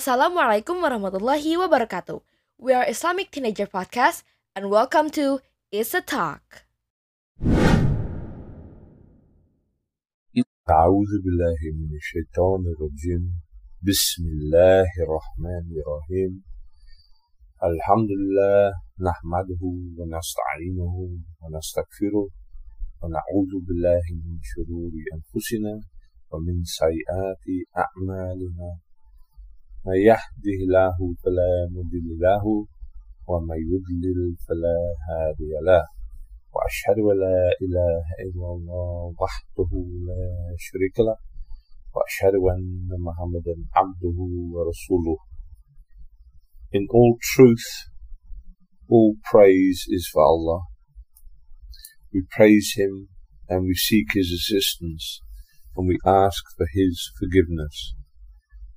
Assalamualaikum warahmatullahi wabarakatuh. We are Islamic Teenager Podcast and welcome to It's a Talk. أعوذ بالله من الشيطان الرجيم بسم الله الرحمن الرحيم الحمد لله نحمده ونستعينه ونستغفره ونعوذ بالله من شرور أنفسنا ومن سيئات أعمالنا من يهده الله فلا مضل له ومن يضلل فلا هادي له وأشهد أن لا إله إلا الله وحده لا شريك له وأشهد أن محمدا عبده ورسوله In all truth, all praise is for Allah. We praise Him and we seek His assistance and we ask for His forgiveness.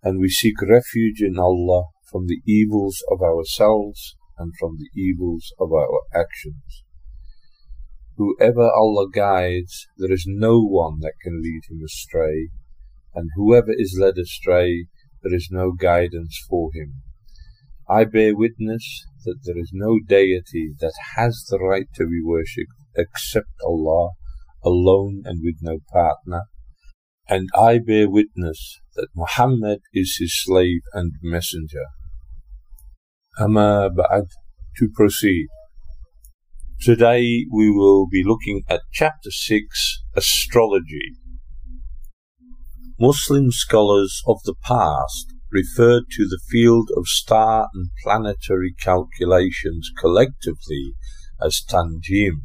And we seek refuge in Allah from the evils of ourselves and from the evils of our actions. Whoever Allah guides, there is no one that can lead him astray, and whoever is led astray, there is no guidance for him. I bear witness that there is no deity that has the right to be worshipped except Allah, alone and with no partner, and I bear witness that Muhammad is his slave and messenger. Amma ba'ad, to proceed. Today we will be looking at chapter 6, Astrology. Muslim scholars of the past referred to the field of star and planetary calculations collectively as Tanjim,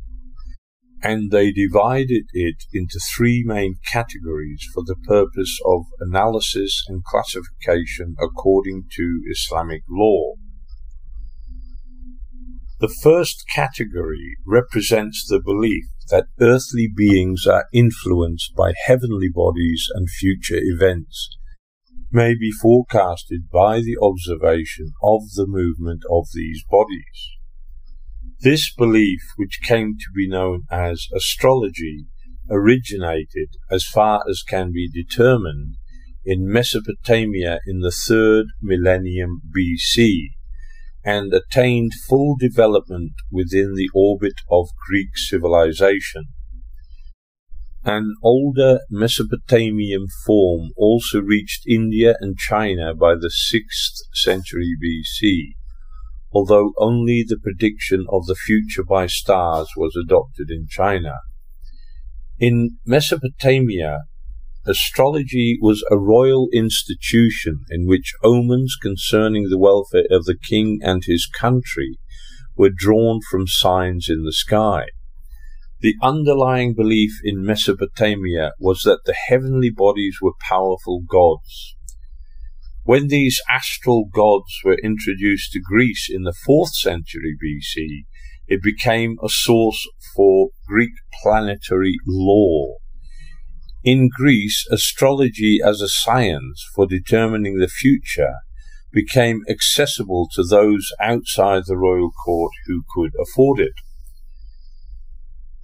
and they divided it into three main categories for the purpose of analysis and classification according to Islamic law. The first category represents the belief that earthly beings are influenced by heavenly bodies and future events, may be forecasted by the observation of the movement of these bodies. This belief, which came to be known as astrology, originated, as far as can be determined, in Mesopotamia in the third millennium BC and attained full development within the orbit of Greek civilization. An older Mesopotamian form also reached India and China by the 6th century BC, although only the prediction of the future by stars was adopted in China. In Mesopotamia, astrology was a royal institution in which omens concerning the welfare of the king and his country were drawn from signs in the sky. The underlying belief in Mesopotamia was that the heavenly bodies were powerful gods. When these astral gods were introduced to Greece in the 4th century BC, it became a source for Greek planetary law. In Greece, astrology as a science for determining the future became accessible to those outside the royal court who could afford it.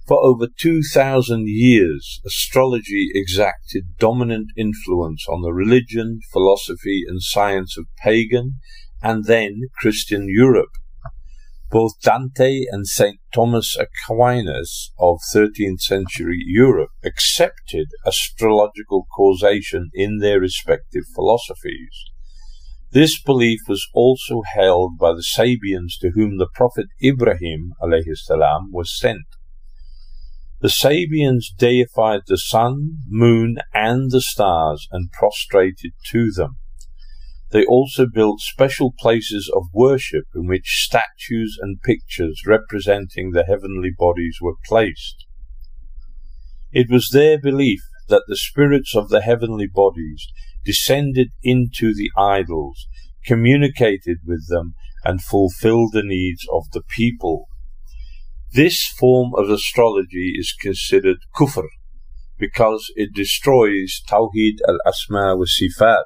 For over 2,000 years, astrology exacted dominant influence on the religion, philosophy, and science of pagan and then Christian Europe. Both Dante and St. Thomas Aquinas of 13th century Europe accepted astrological causation in their respective philosophies. This belief was also held by the Sabians to whom the Prophet Ibrahim salam, was sent. The Sabians deified the sun, moon, and the stars and prostrated to them. They also built special places of worship in which statues and pictures representing the heavenly bodies were placed. It was their belief that the spirits of the heavenly bodies descended into the idols, communicated with them, and fulfilled the needs of the people. This form of astrology is considered kufr because it destroys Tawheed al-Asma wa Sifat.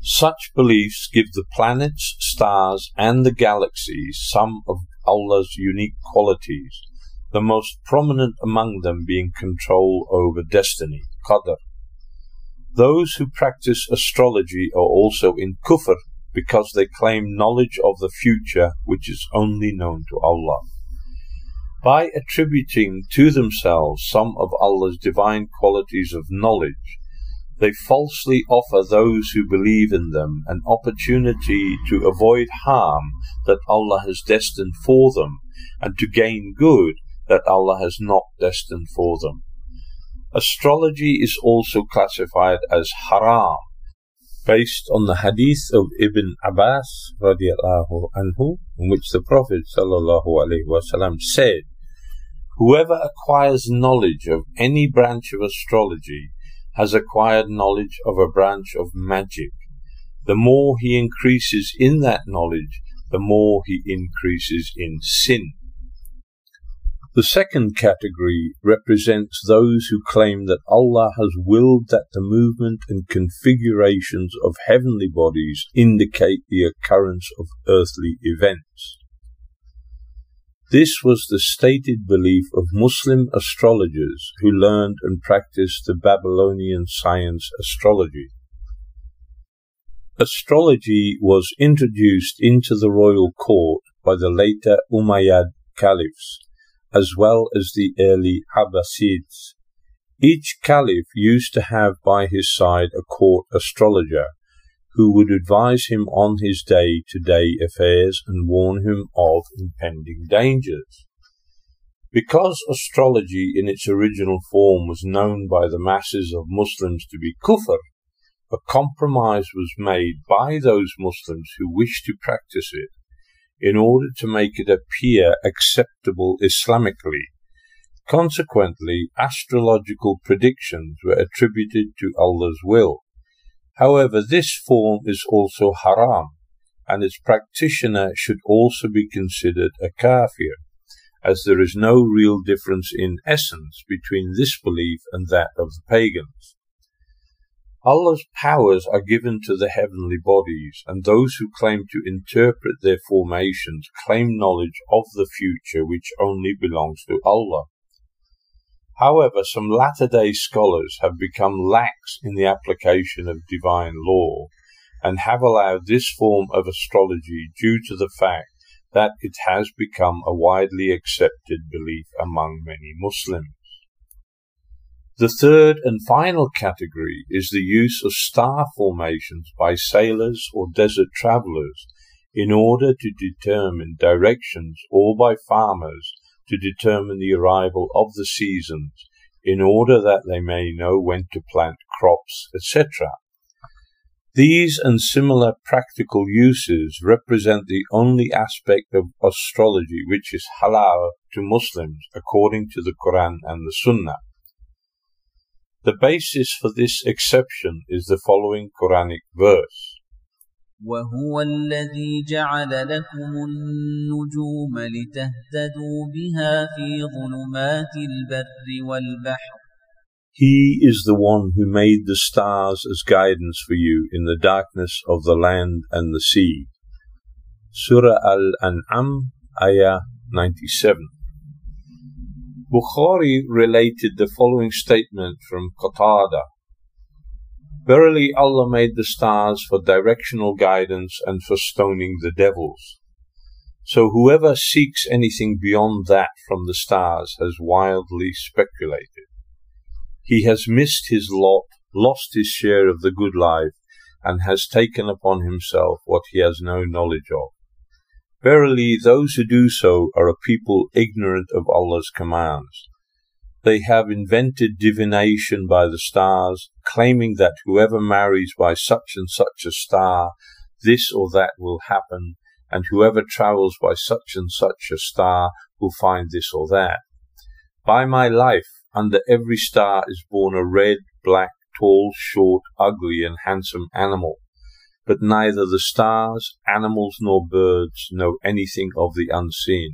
Such beliefs give the planets, stars, and the galaxies some of Allah's unique qualities, the most prominent among them being control over destiny, qadr. Those who practice astrology are also in kufr because they claim knowledge of the future which is only known to Allah. By attributing to themselves some of Allah's divine qualities of knowledge, they falsely offer those who believe in them an opportunity to avoid harm that Allah has destined for them and to gain good that Allah has not destined for them. Astrology is also classified as haram based on the hadith of Ibn Abbas radiallahu anhu, in which the Prophet sallallahu said, Whoever acquires knowledge of any branch of astrology has acquired knowledge of a branch of magic. The more he increases in that knowledge, the more he increases in sin. The second category represents those who claim that Allah has willed that the movement and configurations of heavenly bodies indicate the occurrence of earthly events. This was the stated belief of Muslim astrologers who learned and practiced the Babylonian science astrology. Astrology was introduced into the royal court by the later Umayyad caliphs as well as the early Abbasids. Each caliph used to have by his side a court astrologer who would advise him on his day to day affairs and warn him of impending dangers. Because astrology in its original form was known by the masses of Muslims to be kufr, a compromise was made by those Muslims who wished to practice it in order to make it appear acceptable Islamically. Consequently, astrological predictions were attributed to Allah's will. However, this form is also haram, and its practitioner should also be considered a kafir, as there is no real difference in essence between this belief and that of the pagans. Allah's powers are given to the heavenly bodies, and those who claim to interpret their formations claim knowledge of the future which only belongs to Allah. However, some latter day scholars have become lax in the application of divine law and have allowed this form of astrology due to the fact that it has become a widely accepted belief among many Muslims. The third and final category is the use of star formations by sailors or desert travelers in order to determine directions or by farmers to determine the arrival of the seasons in order that they may know when to plant crops, etc. These and similar practical uses represent the only aspect of astrology which is halal to Muslims according to the Quran and the Sunnah. The basis for this exception is the following Quranic verse. وهو الذي جعل لكم النجوم لتهتدوا بها في ظلمات البر والبحر He is the one who made the stars as guidance for you in the darkness of the land and the sea. Surah Al-An'am, Ayah 97. Bukhari related the following statement from Qatada. Verily Allah made the stars for directional guidance and for stoning the devils. So whoever seeks anything beyond that from the stars has wildly speculated. He has missed his lot, lost his share of the good life, and has taken upon himself what he has no knowledge of. Verily, those who do so are a people ignorant of Allah's commands. They have invented divination by the stars, claiming that whoever marries by such and such a star, this or that will happen, and whoever travels by such and such a star will find this or that. By my life, under every star is born a red, black, tall, short, ugly, and handsome animal but neither the stars, animals, nor birds know anything of the unseen.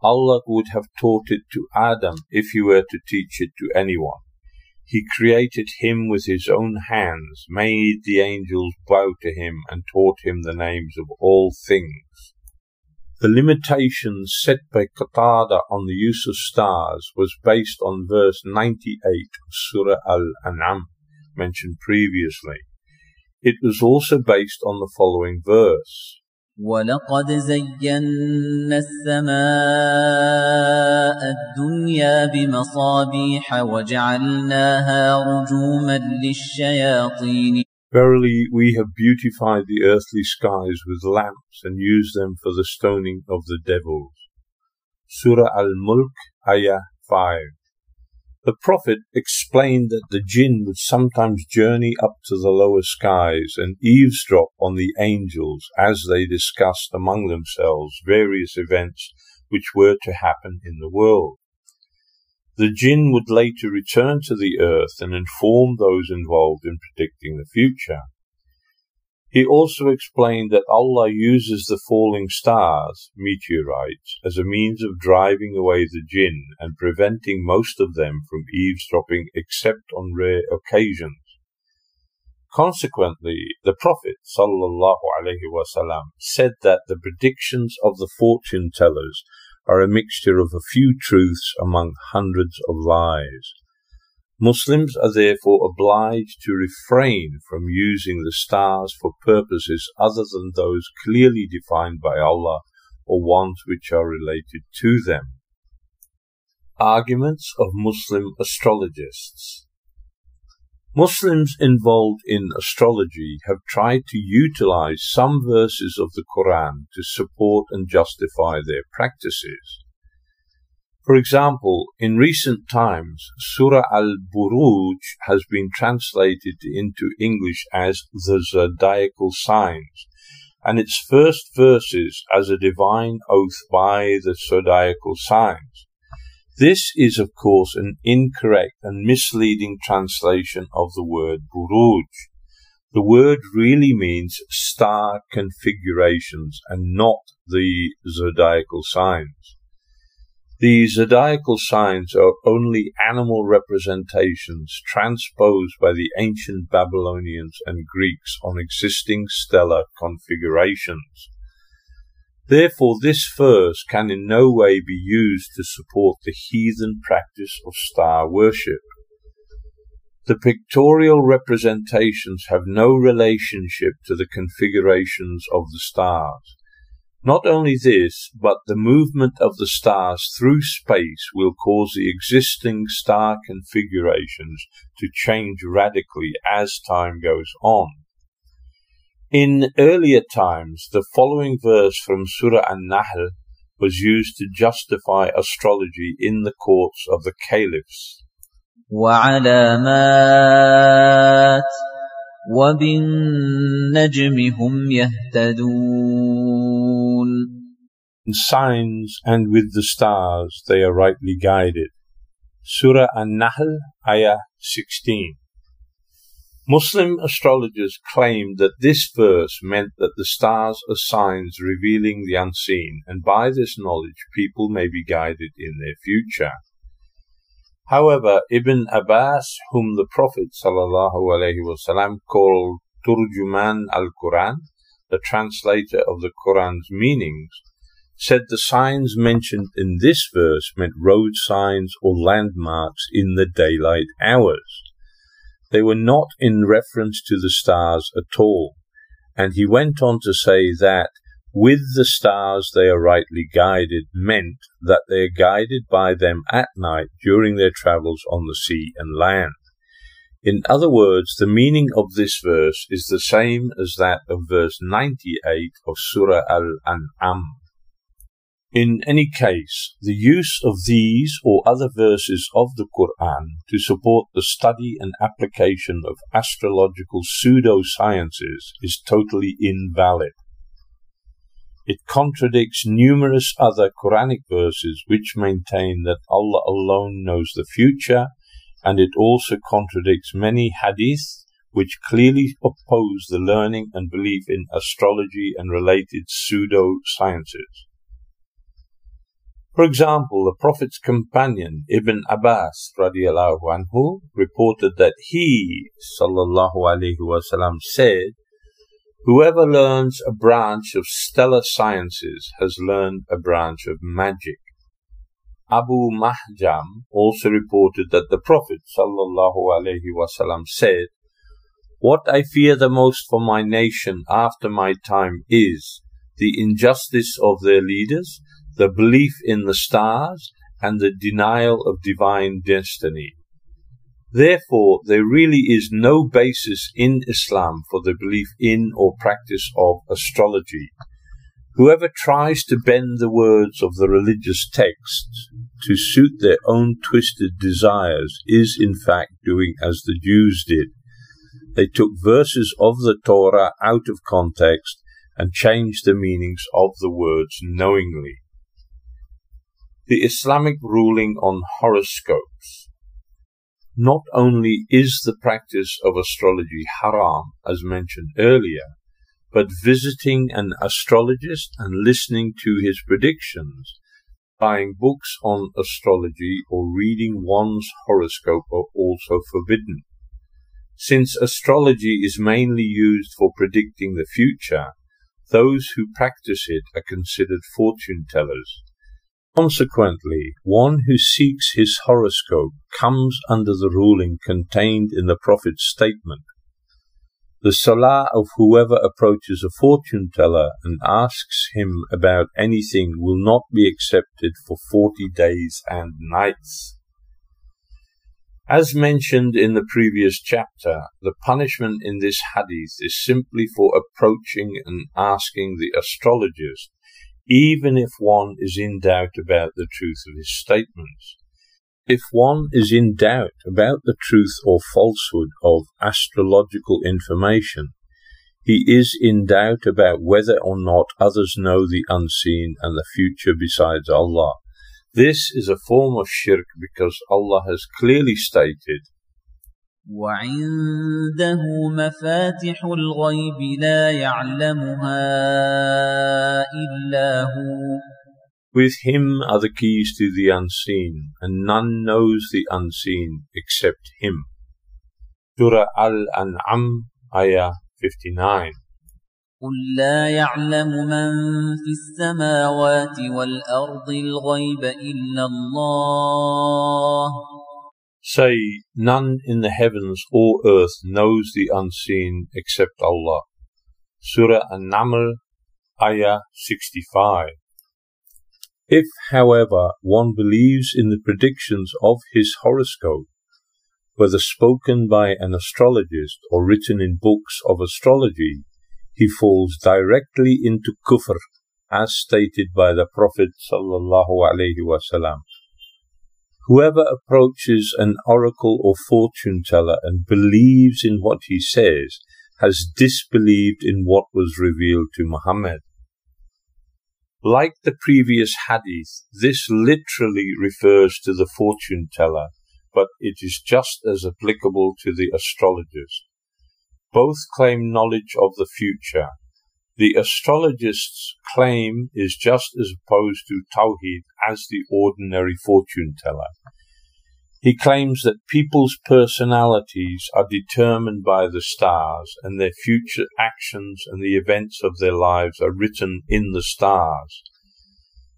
Allah would have taught it to Adam if he were to teach it to anyone. He created him with his own hands, made the angels bow to him, and taught him the names of all things. The limitations set by Qatada on the use of stars was based on verse 98 of Surah Al-An'am, mentioned previously. It was also based on the following verse. ولقد زينا السماء الدنيا بمصابيح وجعلناها رجوما للشياطين Verily, we have beautified the earthly skies with lamps and used them for the stoning of the devils. Surah Al-Mulk, Ayah 5. the Prophet explained that the jinn would sometimes journey up to the lower skies and eavesdrop on the angels as they discussed among themselves various events which were to happen in the world. The jinn would later return to the earth and inform those involved in predicting the future. He also explained that Allah uses the falling stars, meteorites, as a means of driving away the jinn and preventing most of them from eavesdropping except on rare occasions. Consequently, the Prophet ﷺ said that the predictions of the fortune tellers are a mixture of a few truths among hundreds of lies. Muslims are therefore obliged to refrain from using the stars for purposes other than those clearly defined by Allah or ones which are related to them. Arguments of Muslim astrologists Muslims involved in astrology have tried to utilize some verses of the Quran to support and justify their practices. For example, in recent times, Surah Al-Buruj has been translated into English as the zodiacal signs, and its first verses as a divine oath by the zodiacal signs. This is, of course, an incorrect and misleading translation of the word Buruj. The word really means star configurations and not the zodiacal signs. The zodiacal signs are only animal representations transposed by the ancient Babylonians and Greeks on existing stellar configurations. Therefore, this verse can in no way be used to support the heathen practice of star worship. The pictorial representations have no relationship to the configurations of the stars. Not only this, but the movement of the stars through space will cause the existing star configurations to change radically as time goes on. In earlier times, the following verse from Surah An-Nahl was used to justify astrology in the courts of the caliphs. وعلامات وبالنجم هم يهتدون In signs and with the stars they are rightly guided. Surah An-Nahl, Ayah 16. Muslim astrologers claimed that this verse meant that the stars are signs revealing the unseen, and by this knowledge people may be guided in their future. However, Ibn Abbas, whom the Prophet ﷺ called Turjuman al-Quran, the translator of the Quran's meanings, said the signs mentioned in this verse meant road signs or landmarks in the daylight hours. They were not in reference to the stars at all. And he went on to say that with the stars they are rightly guided meant that they are guided by them at night during their travels on the sea and land. In other words, the meaning of this verse is the same as that of verse 98 of Surah Al-An'am. In any case, the use of these or other verses of the Quran to support the study and application of astrological pseudosciences is totally invalid. It contradicts numerous other Quranic verses which maintain that Allah alone knows the future, and it also contradicts many hadiths which clearly oppose the learning and belief in astrology and related pseudo sciences. For example, the Prophet's companion Ibn Abbas radiallahu anhu reported that he sallallahu alaihi wasallam said, Whoever learns a branch of stellar sciences has learned a branch of magic. Abu Mihjan also reported that the Prophet wasallam said, What I fear the most for my nation after my time is the injustice of their leaders, the belief in the stars, and the denial of divine destiny. Therefore, there really is no basis in Islam for the belief in or practice of astrology. Whoever tries to bend the words of the religious texts to suit their own twisted desires is in fact doing as the Jews did. They took verses of the Torah out of context and changed the meanings of the words knowingly. The Islamic ruling on horoscopes. Not only is the practice of astrology haram, as mentioned earlier, but visiting an astrologist and listening to his predictions, buying books on astrology, or reading one's horoscope are also forbidden. Since astrology is mainly used for predicting the future, those who practice it are considered fortune tellers. Consequently, one who seeks his horoscope comes under the ruling contained in the Prophet's statement. The salah of whoever approaches a fortune teller and asks him about anything will not be accepted for forty days and nights. As mentioned in the previous chapter, the punishment in this hadith is simply for approaching and asking the astrologist, even if one is in doubt about the truth of his statements. If one is in doubt about the truth or falsehood of astrological information, he is in doubt about whether or not others know the unseen and the future besides Allah. This is a form of shirk because Allah has clearly stated, وعنده مفاتح الغيب لا يعلمها إلا هو With him are the keys to the unseen, and none knows the unseen except him. Surah Al-An'am, Ayah 59. قل لا يعلم من في السماوات والأرض الغيب إلا الله Say, none in the heavens or earth knows the unseen except Allah. Surah An-Naml, Ayah 65. If, however, one believes in the predictions of his horoscope, whether spoken by an astrologist or written in books of astrology, he falls directly into kufr, as stated by the Prophet sallallahu alaihi wasallam. Whoever approaches an oracle or fortune teller and believes in what he says has disbelieved in what was revealed to Muhammad. Like the previous hadith, this literally refers to the fortune teller, but it is just as applicable to the astrologist. Both claim knowledge of the future. The astrologist's claim is just as opposed to Tawheed as the ordinary fortune teller. He claims that people's personalities are determined by the stars and their future actions and the events of their lives are written in the stars.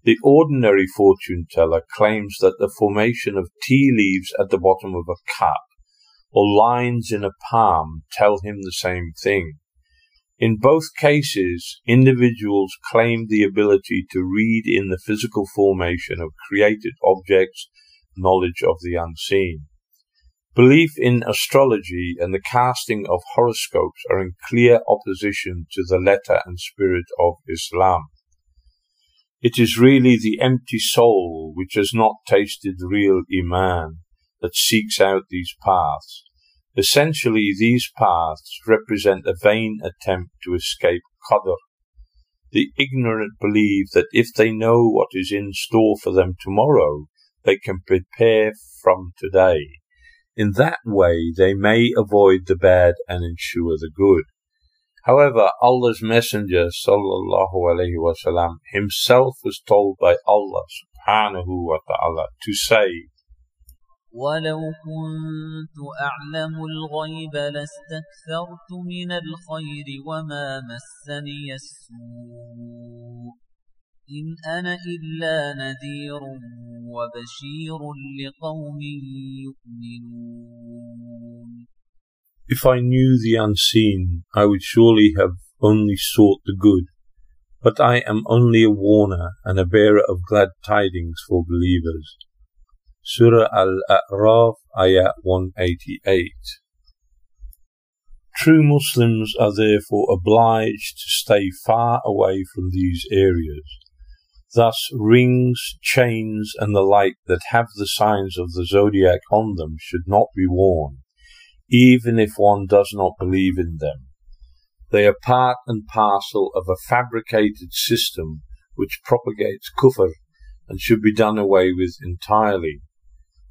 The ordinary fortune teller claims that the formation of tea leaves at the bottom of a cup or lines in a palm tell him the same thing. In both cases, individuals claim the ability to read in the physical formation of created objects knowledge of the unseen. Belief in astrology and the casting of horoscopes are in clear opposition to the letter and spirit of Islam. It is really the empty soul which has not tasted real Iman that seeks out these paths. Essentially, these paths represent a vain attempt to escape Qadr. The ignorant believe that if they know what is in store for them tomorrow, they can prepare from today. In that way, they may avoid the bad and ensure the good. However, Allah's Messenger wasallam himself was told by Allah subhanahu wa ta'ala to say, ولو كنت أعلم الغيب لاستكثرت من الخير وما مسني السوء إن أنا إلا نذير وبشير لقوم يؤمنون If I knew the unseen, I would surely have only sought the good. But I am only a warner and a bearer of glad tidings for believers. Surah Al-A'raf, Ayah 188. True Muslims are therefore obliged to stay far away from these areas. Thus, rings, chains, and the like that have the signs of the zodiac on them should not be worn, even if one does not believe in them. They are part and parcel of a fabricated system which propagates kufr and should be done away with entirely.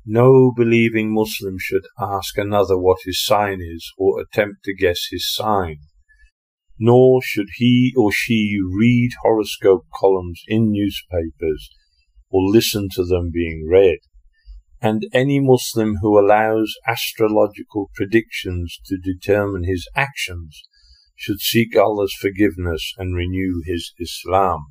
No believing Muslim should ask another what his sign is or attempt to guess his sign. Nor should he or she read horoscope columns in newspapers or listen to them being read. And any Muslim who allows astrological predictions to determine his actions should seek Allah's forgiveness and renew his Islam.